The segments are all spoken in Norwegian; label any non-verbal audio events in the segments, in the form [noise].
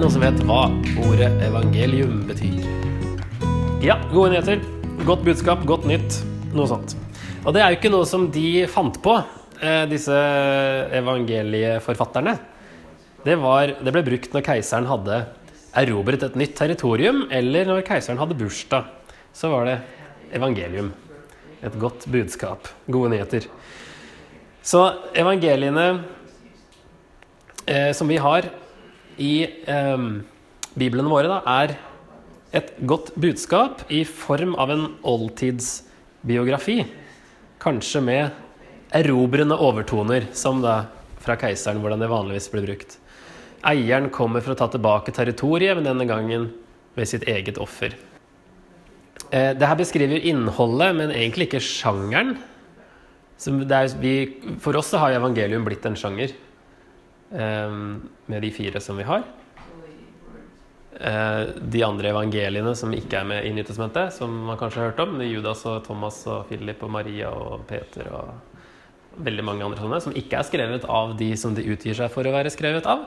Det noen som vet hva ordet evangelium betyr? Ja, gode nyheter. Godt budskap, godt nytt. Noe sånt. Og det er jo ikke noe som de fant på, eh, disse evangelieforfatterne. Det, var, det ble brukt når keiseren hadde erobret et nytt territorium, eller når keiseren hadde bursdag. Så var det evangelium. Et godt budskap. Gode nyheter. Så evangeliene eh, som vi har i eh, biblene våre, da, er et godt budskap i form av en oldtidsbiografi. Kanskje med erobrende overtoner, som da fra keiseren, hvordan det vanligvis blir brukt. Eieren kommer for å ta tilbake territoriet, men denne gangen ved sitt eget offer. Eh, det her beskriver innholdet, men egentlig ikke sjangeren. Er, vi, for oss har evangelium blitt en sjanger, med de fire som vi har. Eh, de andre evangeliene som ikke er med i Nytestamentet, som man kanskje har hørt om, Judas og Thomas og Philip og Maria og Peter og veldig mange andre sånne, som ikke er skrevet av de som de utgir seg for å være skrevet av.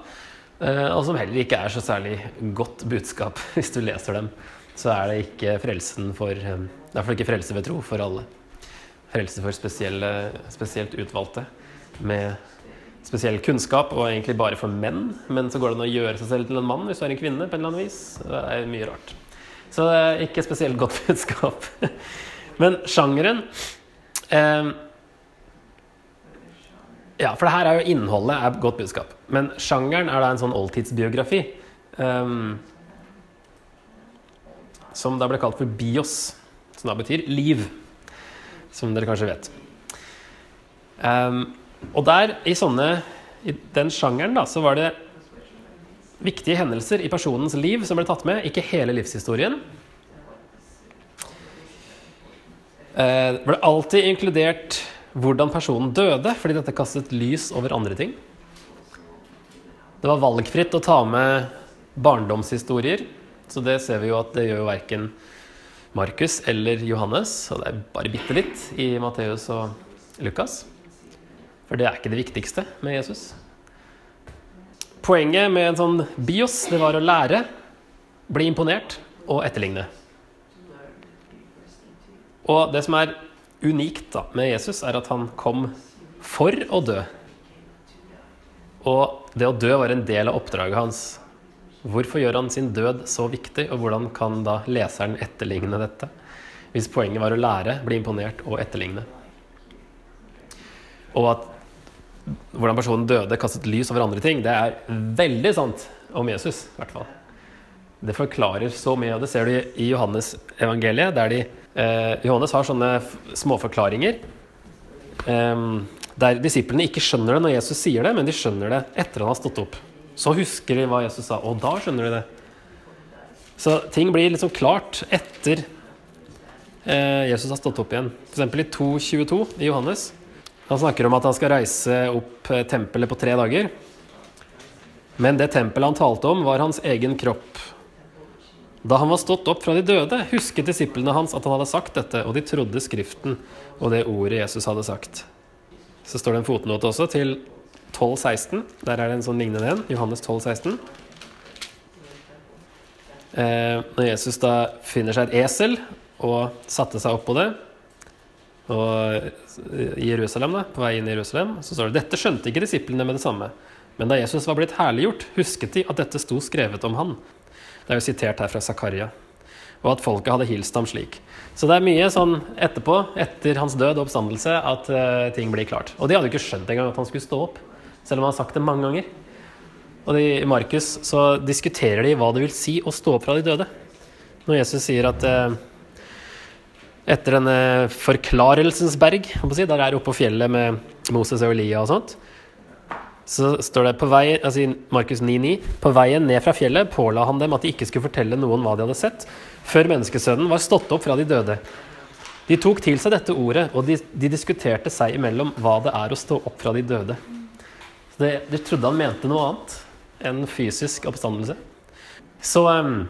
Eh, og som heller ikke er så særlig godt budskap. [laughs] Hvis du leser dem, så er det ikke frelsen for Det er iallfall ikke frelse ved tro for alle. Frelse for spesielt utvalgte med spesiell kunnskap, og egentlig bare for menn. Men så går det an å gjøre seg selv til en mann hvis du er en kvinne. på en eller annen vis. Det er mye rart. Så det er ikke spesielt godt budskap. [laughs] Men sjangeren eh, Ja, for det her er jo innholdet er godt budskap. Men sjangeren er da en sånn oldtidsbiografi. Eh, som da ble kalt for bios, som da betyr liv. Som dere kanskje vet. Um, og der, i sånne I den sjangeren, da, så var det viktige hendelser i personens liv som ble tatt med, ikke hele livshistorien. Eh, det ble alltid inkludert hvordan personen døde, fordi dette kastet lys over andre ting. Det var valgfritt å ta med barndomshistorier, så det ser vi jo at det gjør jo verken Markus eller Johannes, og det er bare bitte litt i Matteus og Lukas. For det er ikke det viktigste med Jesus. Poenget med en sånn bios, det var å lære, bli imponert og etterligne. Og det som er unikt da, med Jesus, er at han kom for å dø. Og det å dø var en del av oppdraget hans. Hvorfor gjør han sin død så viktig, og hvordan kan da leseren etterligne dette? Hvis poenget var å lære, bli imponert og etterligne. Og at hvordan personen døde, kastet lys over andre ting, det er veldig sant om Jesus. i hvert fall. Det forklarer så mye, og det ser du i Johannes evangeliet, der de, eh, Johannes har sånne småforklaringer eh, der disiplene ikke skjønner det når Jesus sier det, men de skjønner det etter han har stått opp. Så husker de hva Jesus sa, og da skjønner de det. Så ting blir liksom klart etter eh, Jesus har stått opp igjen. F.eks. i 2.22 i Johannes han snakker om at han skal reise opp eh, tempelet på tre dager. Men det tempelet han talte om, var hans egen kropp. Da han var stått opp fra de døde, husket disiplene hans at han hadde sagt dette, og de trodde Skriften og det ordet Jesus hadde sagt. Så står det en fotnote også til 12,16. Der er det en sånn lignende en. Johannes 12,16. Eh, når Jesus da finner seg et esel og satte seg opp på det, og i Jerusalem, da, på vei inn i Jerusalem, så står det dette skjønte ikke disiplene med det samme. Men da Jesus var blitt herliggjort, husket de at dette sto skrevet om han. Det er jo sitert her fra Zakaria. Og at folket hadde hilst ham slik. Så det er mye sånn etterpå, etter hans død og oppstandelse, at uh, ting blir klart. Og de hadde jo ikke skjønt engang at han skulle stå opp, selv om han har sagt det mange ganger. Og de, i Markus så diskuterer de hva det vil si å stå opp fra de døde. Når Jesus sier at uh, etter denne forklarelsens berg, si, der er oppe på fjellet med Moses og Elia og sånt, så står det på vei, altså Markus 9,9 På veien ned fra fjellet påla han dem at de ikke skulle fortelle noen hva de hadde sett, før menneskesønnen var stått opp fra de døde. De tok til seg dette ordet, og de, de diskuterte seg imellom hva det er å stå opp fra de døde. Så det, de trodde han mente noe annet enn fysisk oppstandelse. Så um,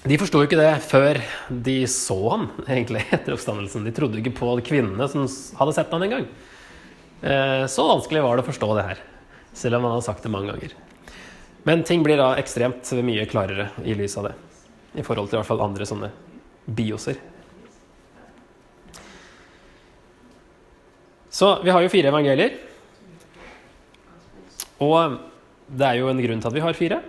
de forsto ikke det før de så han egentlig etter oppstandelsen. De trodde ikke på kvinnene som hadde sett han en gang. Eh, så vanskelig var det å forstå det her, selv om han hadde sagt det mange ganger. Men ting blir da ekstremt mye klarere i lys av det. I forhold til i hvert fall andre sånne bioser. Så vi har jo fire evangelier. Og det er jo en grunn til at vi har fire.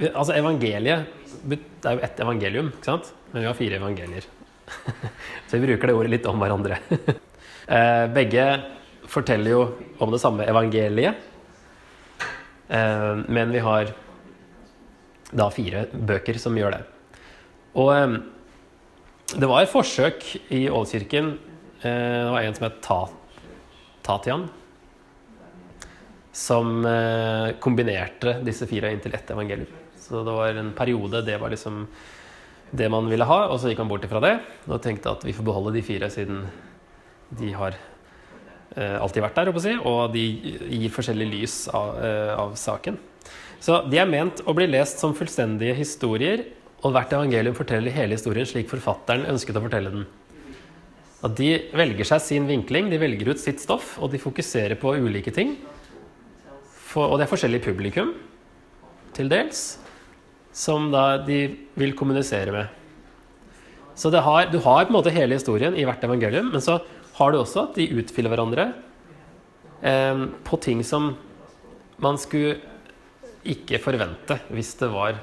Altså evangeliet Det er jo ett evangelium, ikke sant? Men vi har fire evangelier. [laughs] Så vi bruker det ordet litt om hverandre. [laughs] Eh, begge forteller jo om det samme evangeliet. Eh, men vi har da fire bøker som gjør det. Og eh, det var et forsøk i Ålkirken Det var en som het Ta, Tatian. Som kombinerte disse fire inn til ett evangelium. Så det var en periode det var liksom det man ville ha, og så gikk man bort ifra det og tenkte at vi får beholde de fire siden de har eh, alltid vært der, si, og de gir forskjellig lys av, eh, av, saken. Så de er ment å bli lest som fullstendige historier, og hvert evangelium forteller hele historien slik forfatteren ønsket å fortelle den. At de velger seg sin vinkling, de velger ut sitt stoff, og de fokuserer på ulike ting. For, og det er forskjellig publikum, til dels, som da de vil kommunisere med. Så har, du har på en måte hele historien i hvert evangelium, men så har du også at de utfyller hverandre eh, på ting som man skulle ikke forvente hvis det var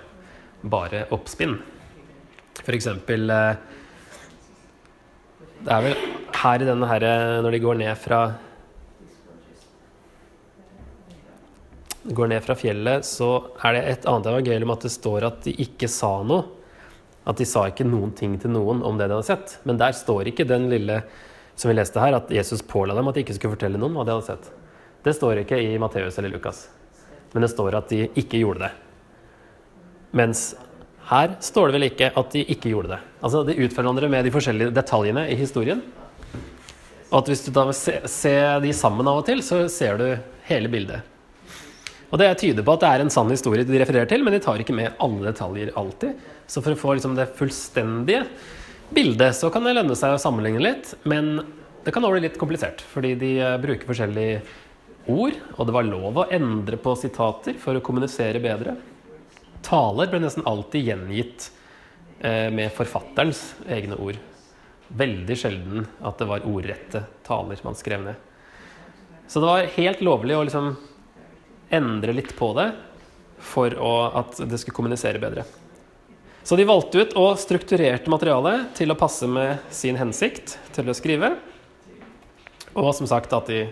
bare oppspinn. Eksempel eh, Det er vel her i denne her, når de går ned fra går ned fra fjellet, så er det et annet evangelium at det står at de ikke sa noe. At de sa ikke noen ting til noen om det de hadde sett. Men der står ikke den lille som vi leste her, at Jesus påla dem at de ikke skulle fortelle noen hva de hadde sett. Det står ikke i Matteus eller Lukas, men det står at de ikke gjorde det. Mens her står det vel ikke at de ikke gjorde det. Altså De utfører hverandre med de forskjellige detaljene i historien. Og at hvis du da ser se de sammen av og til, så ser du hele bildet. Og Det tyder på at det er en sann historie de refererer til, men de tar ikke med alle detaljer alltid. Så for å få liksom det fullstendige bildet, så kan det lønne seg å sammenligne litt. Men det kan også bli litt komplisert, fordi de eh, bruker forskjellige ord. Og det var lov å endre på sitater for å kommunisere bedre. Taler ble nesten alltid gjengitt eh, med forfatterens egne ord. Veldig sjelden at det var ordrette taler man skrev ned. Så det var helt lovlig å liksom endre litt på det for å, at det skulle kommunisere bedre. Så de valgte ut og strukturerte materialet til å passe med sin hensikt til å skrive. Og som sagt at de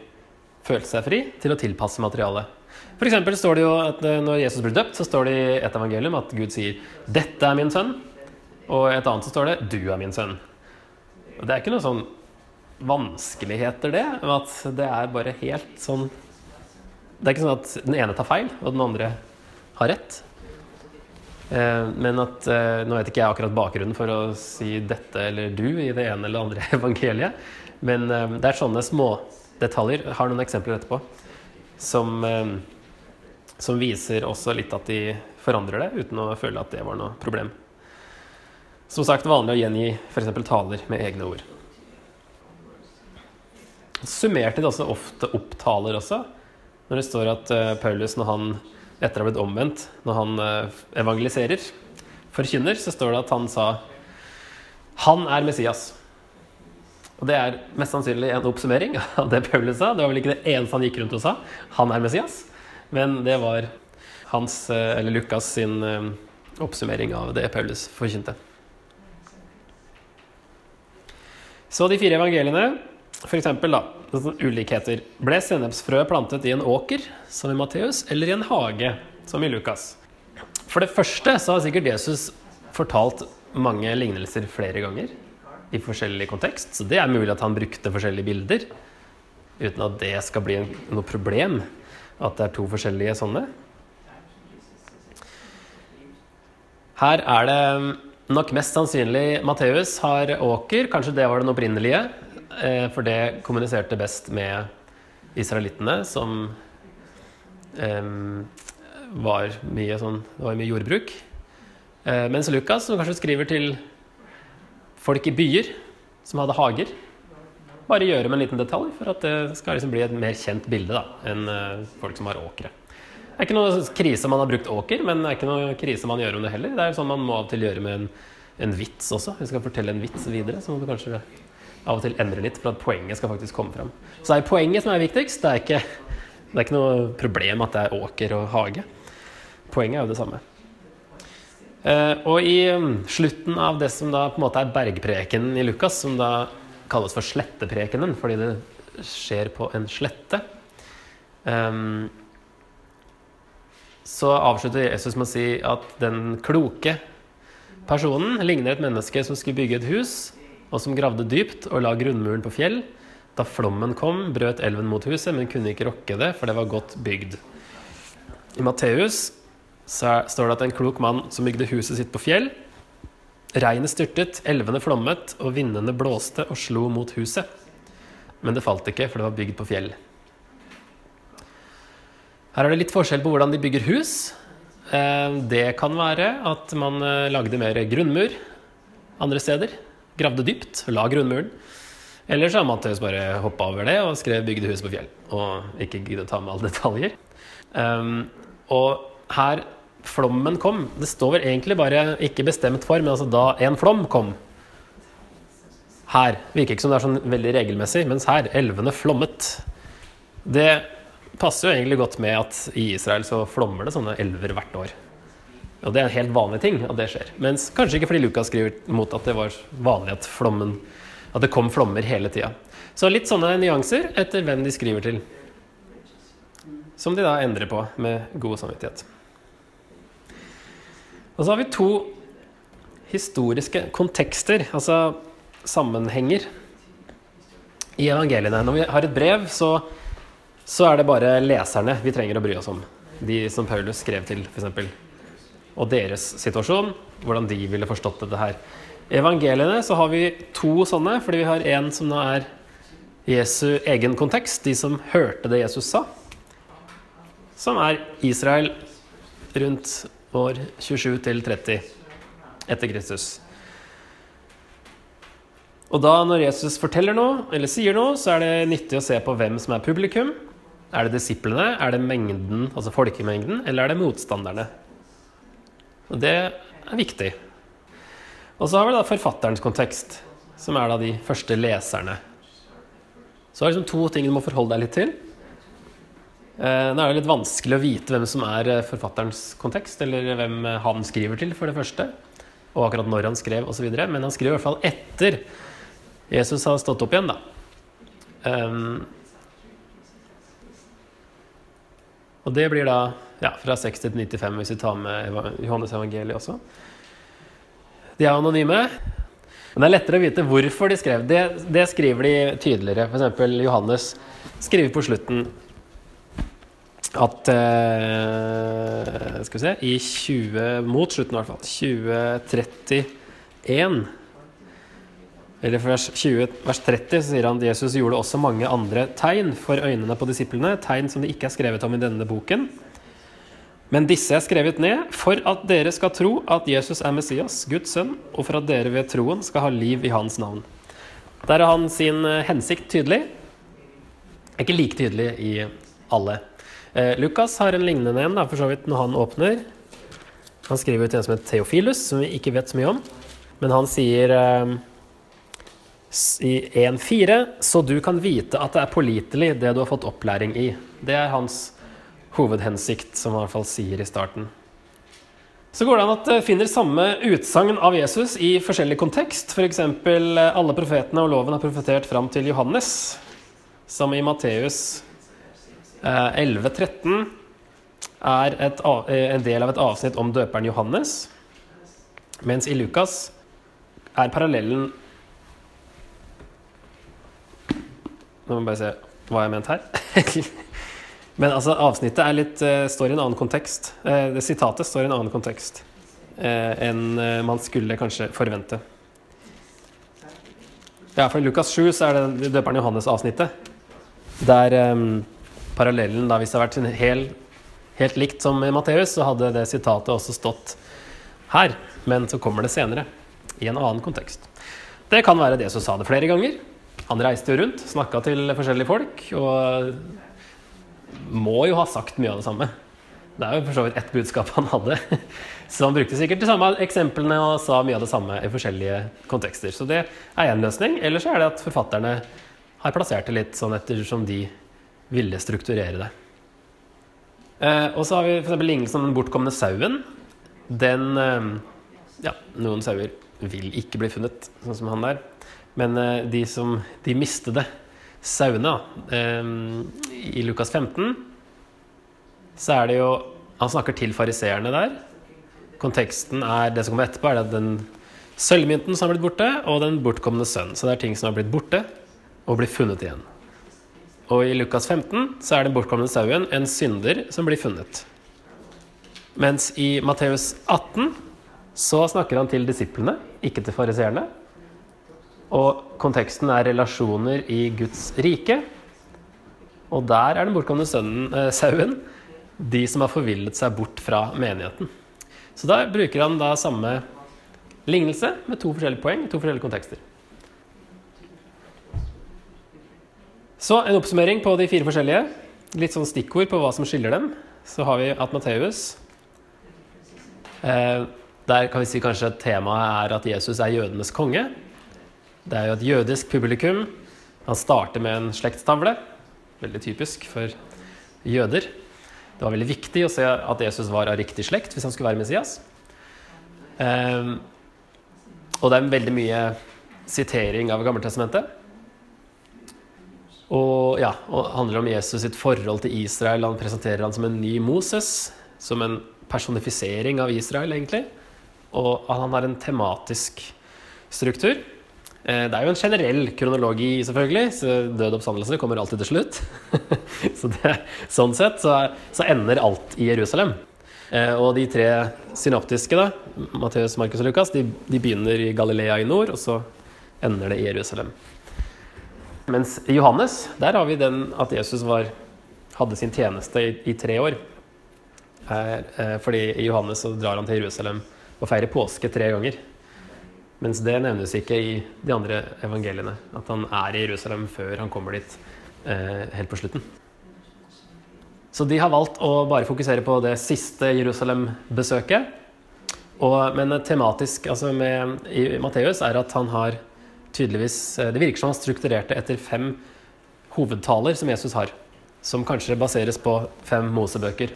følte seg fri til å tilpasse materialet. F.eks. står det jo at eh, når Jesus blir døpt, så står det i et evangelium at Gud sier 'Dette er min sønn', og et annet så står det 'Du er min sønn'. Og Det er ikke noe sånn vanskeligheter, det. At det er bare helt sånn Det er ikke sånn at den ene tar feil, og den andre har rett. Eh, men at eh, Nå vet ikke jeg akkurat bakgrunnen for å si dette eller du i det ene eller andre [laughs] evangeliet. Men eh, det er sånne smådetaljer. Jeg har noen eksempler etterpå. Som, som viser også litt at de forandrer det, uten å føle at det var noe problem. Som sagt vanlig å gjengi f.eks. taler med egne ord. Summerte de også ofte opp taler også. Når det står at Paulus, når han etter å ha blitt omvendt, når han eh, evangeliserer, forkynner, så står det at han sa Han er Messias. Og det er mest sannsynlig en oppsummering [laughs] av det Paulus sa. Det var vel ikke det eneste han gikk rundt og sa. Han er Messias. Men det var hans, eh, eller Lukas sin eh, oppsummering av det Paulus forkynte. Så de fire evangeliene for eksempel, da, ulikheter. Ble sennepsfrø plantet i en åker, som i Matteus, eller i en hage, som i Lukas? For det første så har sikkert Jesus fortalt mange lignelser flere ganger i forskjellig kontekst, så det er mulig at han brukte forskjellige bilder uten at det skal bli noe problem at det er to forskjellige sånne. Her er det nok mest sannsynlig Matteus har åker, kanskje det var den opprinnelige. Eh, for det kommuniserte best med israelittene, som var mye sånn Det var mye jordbruk. Uh, mens Lukas, som kanskje skriver til folk i byer som hadde hager, bare gjøre med en liten detalj for at det skal liksom bli et mer kjent bilde da, enn uh, folk som har åkre. Det er ikke noe krise man har brukt åker, men det er ikke noe krise man gjør om det heller. Det er jo sånn man må av og til gjøre med en, en vits også. Hvis du skal fortelle en vits videre, så må du kanskje av og til endre litt for at poenget skal faktisk komme fram. Så det er poenget som er viktigst. Det er ikke, det er ikke noe problem at det er åker og hage. Poenget er jo det samme. Eh, og i um, slutten av det som da på en måte er bergprekenen i Lukas, som da kalles for sletteprekenen fordi det skjer på en slette, um, så avslutter Jesus med å si at den kloke personen ligner et menneske som skulle bygge et hus, og som gravde dypt og la grunnmuren på fjell. Da flommen kom, brøt elven mot huset, men kunne ikke rokke det, for det var godt bygd. I Matteus står det at en klok mann som bygde huset sitt på fjell. Regnet styrtet, elvene flommet, og vindene blåste og slo mot huset. Men det falt ikke, for det var bygd på fjell. Her er det litt forskjell på hvordan de bygger hus. Eh, det kan være at man eh, lagde mer grunnmur andre steder. Gravde dypt, la grunnmuren. Eller så har Matheus bare hoppa over det og skrev 'bygde hus på fjell'. Og ikke giddet å ta med alle detaljer. Um, og her flommen kom Det står vel egentlig bare ikke bestemt for, men altså da en flom kom. Her. Virker ikke som det er sånn veldig regelmessig, mens her elvene flommet. Det passer jo egentlig godt med at i Israel så flommer det sånne elver hvert år. Og det er en helt vanlig ting at det skjer. Mens kanskje ikke fordi Lukas skriver mot at det var vanlig at, flommen, at det kom flommer hele tida. Så litt sånne nyanser etter hvem de skriver til. Som de da endrer på med god samvittighet. Og så har vi to historiske kontekster, altså sammenhenger, i evangeliene. Når vi har et brev, så, så er det bare leserne vi trenger å bry oss om. De som Paulus skrev til, f.eks. Og deres situasjon. Hvordan de ville forstått dette her. I evangeliene så har vi to sånne, fordi vi har en som nå er Jesu egen kontekst, de som hørte det Jesus sa. Som er Israel rundt år 27 til 30 etter Kristus. Og da når Jesus forteller noe, eller sier noe, så er det nyttig å se på hvem som er publikum. Er det disiplene, er det mengden, altså folkemengden, eller er det motstanderne? Og det er viktig. Og så har vi da forfatterens kontekst, som er da de første leserne. Så det er liksom to ting du må forholde deg litt til. Eh, nå er det litt vanskelig å vite hvem som er eh, forfatterens kontekst, eller hvem eh, han skriver til, for det første. Og akkurat når han skrev, osv. Men han skriver i hvert fall etter Jesus har stått opp igjen, da. Um, og det blir da ja, fra 60 til 95, hvis vi tar med Johannes evangeliet også. De er anonyme. Men det er lettere å vite hvorfor de skrev. Det, det skriver de tydeligere. F.eks. Johannes skriver på slutten at eh, Skal vi se I 20, mot slutten, i hvert fall. 2031 eller vers 20, vers 30 så sier han at Jesus gjorde også mange andre tegn for øynene på disiplene, tegn som det ikke er skrevet om i denne boken. Men disse er skrevet ned for at dere skal tro at Jesus er Messias, Guds sønn, og for at dere ved troen skal ha liv i hans navn. Der er han sin eh, hensikt tydelig. Ikke like tydelig i alle Eh, Lukas har en lignende en, da, for så vidt, når han åpner. Han skriver ut en som heter Theofilus, som vi ikke vet så mye om. Men han sier eh, i 1.4.: Så du kan vite at det er pålitelig, det du har fått opplæring i. Det er hans hovedhensikt, som han i hvert fall sier i starten. Så går det an at det finner samme utsagn av Jesus i forskjellig kontekst. F.eks. For alle profetene og loven har profetert fram til Johannes, som i Matteus 11.13 eh, er et, eh, en del av et avsnitt om døperen Johannes, mens i Lukas er parallellen Nå må jeg bare se hva jeg mente her. [laughs] Men altså, avsnittet litt, uh, står i en annen kontekst. Uh, det Sitatet står i en annen kontekst uh, enn man skulle kanskje forvente. Ja, for i Lukas 7 så er det døperen Johannes-avsnittet. Der um, parallellen da, Hvis det hadde vært hel, helt likt som i Matteus, så hadde det sitatet også stått her. Men så kommer det senere, i en annen kontekst. Det kan være det som sa det flere ganger. Han reiste jo rundt, snakka til forskjellige folk, og må jo ha sagt mye av det samme. Det er jo for så vidt ett budskap han hadde. [laughs] Så han brukte sikkert de samme eksemplene og sa mye av det samme i forskjellige kontekster. Så det er én løsning. Eller så er det at forfatterne har plassert det litt sånn ettersom de ville strukturere det. Eh, og så har vi f.eks. lignelsen om den bortkomne sauen. Den eh, Ja, noen sauer vil ikke bli funnet, sånn som han der. Men eh, de som de mistede sauene eh, I Lukas 15 så er det jo Han snakker til fariseerne der. Konteksten er det som kommer etterpå, er det den sølvmynten som har blitt borte, og den bortkomne sønn. Så det er ting som har blitt borte, og blir funnet igjen. Og i Lukas 15 så er den bortkomne sauen en synder som blir funnet. Mens i Matteus 18 så snakker han til disiplene, ikke til fariseerne. Og konteksten er relasjoner i Guds rike. Og der er den bortkomne sønnen, eh, sauen de som har forvillet seg bort fra menigheten. Så da bruker han da samme lignelse med to forskjellige poeng, to forskjellige kontekster. Så en oppsummering på de fire forskjellige. Litt sånn stikkord på hva som skiller dem. Så har vi at Matteus eh, Der kan vi si kanskje at temaet er at Jesus er jødenes konge. Det er jo et jødisk publikum. Han starter med en slektstavle. Veldig typisk for jøder. Det var veldig viktig å se at Jesus var av riktig slekt hvis han skulle være Messias. Um, og det er veldig mye sitering av Gammeltestamentet. Og ja, og handler om Jesus sitt forhold til Israel. Han presenterer han som en ny Moses, som en personifisering av Israel, egentlig. Og han har en tematisk struktur. Eh, det er jo en generell kronologi, selvfølgelig. så Død oppstandelse kommer alltid til slutt. [laughs] så det, sånn sett så, så, ender alt i Jerusalem. Eh, og de tre synoptiske, da, Matteus, Markus og Lukas, de, de, begynner i Galilea i nord, og så ender det i Jerusalem. Mens i Johannes, der har vi den at Jesus var, hadde sin tjeneste i, i tre år. Eh, fordi i Johannes så drar han til Jerusalem og feirer påske tre ganger. Mens det nevnes ikke i de andre evangeliene. At han er i Jerusalem før han kommer dit eh, helt på slutten. Så de har valgt å bare fokusere på det siste Jerusalem-besøket. Men tematisk altså med, i Matteus er at han har tydeligvis eh, Det virker som han strukturerte etter fem hovedtaler som Jesus har. Som kanskje baseres på fem Mosebøker.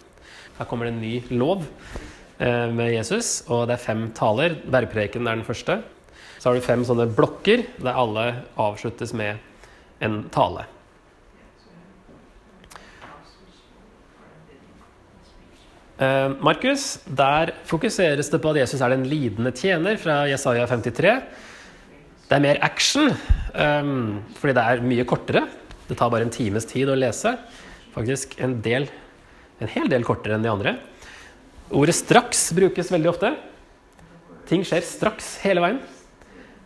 Her kommer det en ny lov med Jesus, og det er fem taler. Bergpreken er den første. Så har du fem sånne blokker der alle avsluttes med en tale. Eh, Markus, der fokuseres det på at Jesus er den lidende tjener fra Jesaja 53. Det er mer action, um, fordi det er mye kortere. Det tar bare en times tid å lese. Faktisk en, del, en hel del kortere enn de andre. Ordet 'straks' brukes veldig ofte. Ting skjer straks hele veien.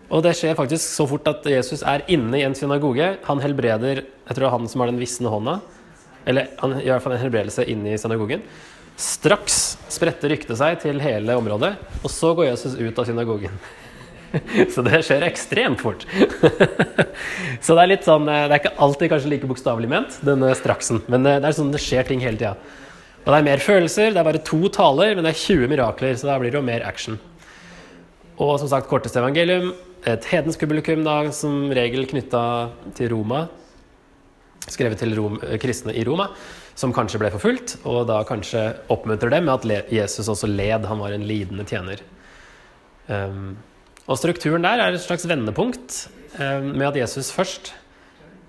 Og det skjer faktisk så fort at Jesus er inne i en synagoge. Han helbreder Jeg tror det er han som har den visne hånda. Eller han gjør i hvert fall en helbredelse inne i synagogen. Straks spretter ryktet seg til hele området, og så går Jesus ut av synagogen. [laughs] Så det skjer ekstremt fort. [laughs] Så det er litt sånn Det er ikke alltid kanskje like bokstavelig ment, denne straksen. Men det er sånn det skjer ting hele tida. Og det er mer følelser. Det er bare to taler, men det er 20 mirakler, så da blir det jo mer action. Og som sagt, korteste evangelium. Et hedensk publikum da, som regel knytta til Roma. Skrevet til Rom, kristne i Roma, som kanskje ble forfulgt. Og da kanskje oppmuntrer dem med at Jesus også led. Han var en lidende tjener. Um, og strukturen der er et slags vendepunkt um, med at Jesus først,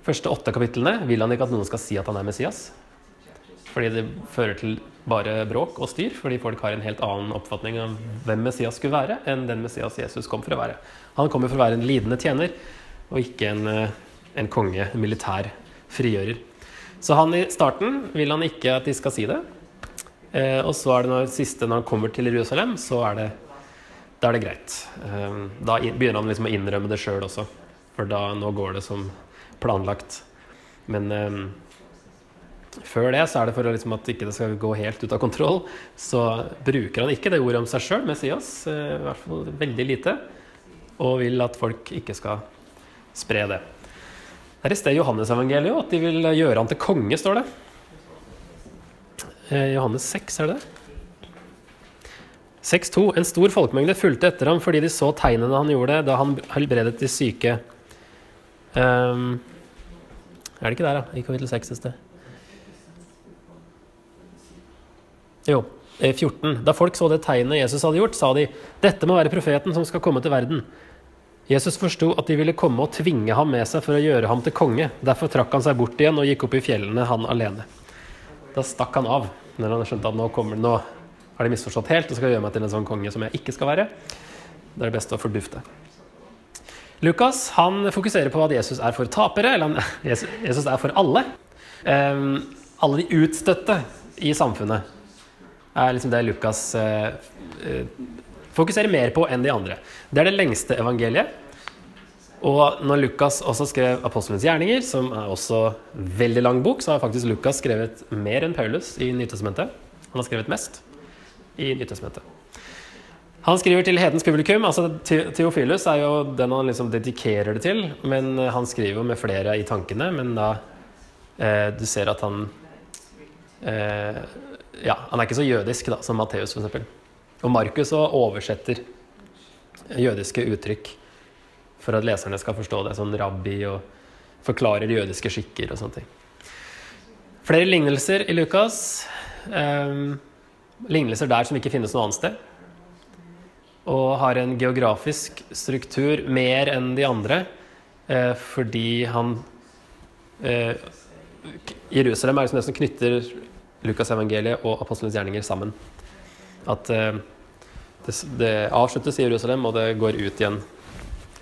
første åtte kapitlene, vil han ikke at noen skal si at han er Messias. Fordi det fører til bare bråk og styr, fordi folk har en helt annen oppfatning av hvem Messias skulle være, enn den Messias Jesus kom for å være. Han kommer for å være en lidende tjener, og ikke en, eh, en konge, en militær frigjører. Så han i starten vil han ikke at de skal si det. Eh, og så er det når, siste, når han kommer til Jerusalem, så er det, da er det greit. Eh, da begynner han liksom å innrømme det sjøl også, for da, nå går det som planlagt. Men eh, før det så er det for liksom at ikke det skal gå helt ut av kontroll, så bruker han ikke det ordet om seg sjøl, Messias, eh, i hvert fall veldig lite, og vil at folk ikke skal spre det. Det er i sted Johannes-evangeliet at de vil gjøre han til konge, står det. Eh, Johannes 6, er det det? 6.2. En stor folkemengde fulgte etter ham fordi de så tegnene han gjorde da han helbredet de syke. Um, er det ikke der, da? I kapittel 6 et sted. Jo, 14. Da folk så det tegnet Jesus hadde gjort, sa de dette må være profeten som skal komme til verden. Jesus forsto at de ville komme og tvinge ham med seg for å gjøre ham til konge. Derfor trakk han seg bort igjen og gikk opp i fjellene, han alene. Da stakk han av når han skjønte at nå, kommer, nå har de misforstått helt og skal gjøre meg til en sånn konge som jeg ikke skal være. Det er det beste å fordufte. Lukas han fokuserer på at Jesus er for tapere, eller han, [laughs] Jesus er for alle. Um, alle de utstøtte i samfunnet er liksom det Lukas uh, uh, fokuserer mer på enn de andre. Det er det lengste evangeliet. Og når Lukas også skrev Apostelens gjerninger, som er også veldig lang bok, så har faktisk Lukas skrevet mer enn Paulus i Nytestamentet. Han har skrevet mest i Nytestamentet. Han skriver til hedens publikum. altså Theofilus er jo den han liksom dedikerer det til. Men han skriver jo med flere i tankene. Men da eh, Du ser at han eh, Ja, han er ikke så jødisk da, som Matteus, f.eks. Og Markus oversetter jødiske uttrykk for at leserne skal forstå det. Sånn rabbi og forklarer jødiske skikker og sånne ting. Flere lignelser i Lukas. Um, lignelser der som ikke finnes noe annet sted. Og har en geografisk struktur mer enn de andre uh, fordi han uh, Jerusalem er liksom det som knytter Lukasevangeliet og apostelens gjerninger sammen. At eh, det, det, avsluttes i Jerusalem, og det går ut igjen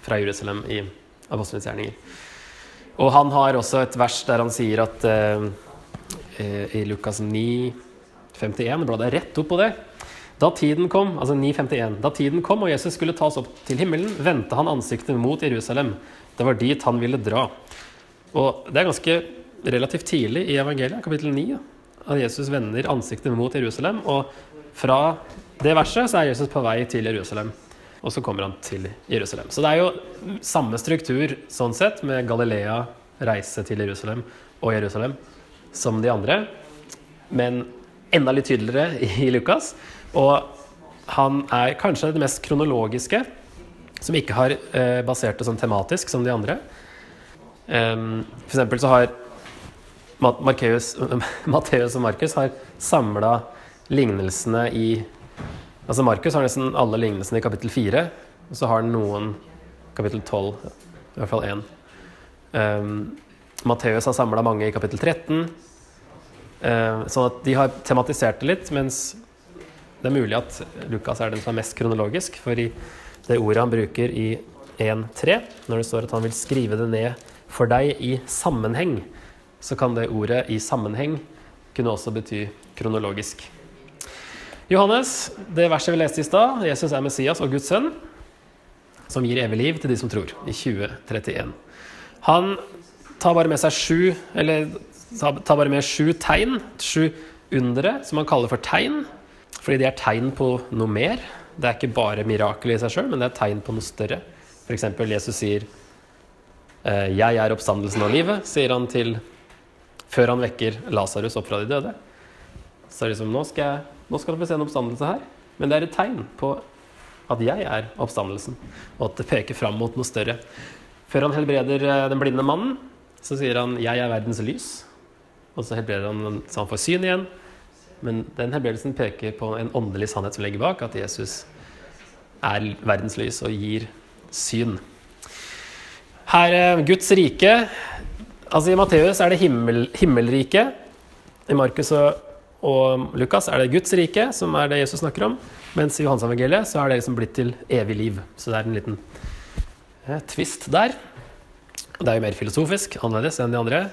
fra Jerusalem i apostelens gjerninger. Og han har også et vers der han sier at eh, eh i Lukas 9 51, bla deg rett opp på det. Da tiden kom, altså 951, da tiden kom og Jesus skulle tas opp til himmelen, vendte han ansiktet mot Jerusalem. Det var dit han ville dra. Og det er ganske relativt tidlig i evangeliet, kapittel 9, at Jesus vender ansiktet mot Jerusalem. Og fra det verset så er Jesus på vei til Jerusalem. Og så kommer han til Jerusalem. Så det er jo samme struktur sånn sett, med Galilea, reise til Jerusalem og Jerusalem, som de andre. Men enda litt tydeligere i Lukas. Og han er kanskje det mest kronologiske, som ikke har eh, basert det sånn tematisk som de andre. Um, for eksempel så har [laughs] Matteus og Markus har samla lignelsene i Altså Markus har nesten alle lignelsene i kapittel 4, og så har han noen kapittel 12, i hvert fall én. Um, Matteus har samla mange i kapittel 13. Sånn at de har tematisert det litt, mens det er mulig at Lukas er den som er mest kronologisk. For i det ordet han bruker i 1.3, når det står at han vil skrive det ned for deg i sammenheng, så kan det ordet 'i sammenheng' kunne også bety kronologisk. Johannes, det verset vi leste i stad, Jesus er Messias og Guds sønn, som gir evig liv til de som tror, i 2031. Han tar bare med seg sju, eller tar bare med sju tegn, sju undere, som han kaller for tegn. Fordi de er tegn på noe mer. Det er ikke bare mirakel i seg sjøl, men det er tegn på noe større. F.eks. Jesus sier eh, 'Jeg er oppstandelsen av livet', sier han til før han vekker Lasarus opp fra de døde. Så er det liksom nå skal, jeg, nå skal dere få se en oppstandelse her. Men det er et tegn på at jeg er oppstandelsen, og at det peker fram mot noe større. Før han helbreder eh, den blinde mannen, så sier han 'Jeg er verdens lys'. Og så helbreder han så han får syn igjen. Men den helbredelsen peker på en åndelig sannhet som ligger bak, at Jesus er verdens lys og gir syn. Her er Guds rike Altså I Matteus er det himmel, himmelriket. I Markus og, og, Lukas er det Guds rike, som er det Jesus snakker om. Mens i Johansevangeliet så er det liksom blitt til evig liv. Så det er en liten eh, twist der. Det er jo mer filosofisk, annerledes enn de andre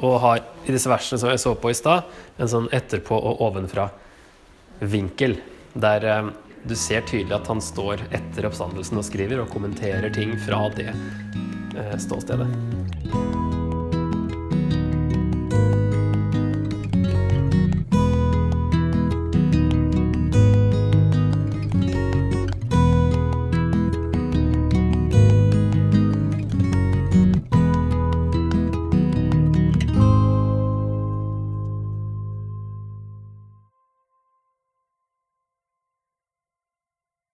og har i disse versene som jeg så på i stad, en sånn etterpå og ovenfra-vinkel. Der eh, du ser tydelig at han står etter oppstandelsen og skriver og kommenterer ting fra det eh, ståstedet.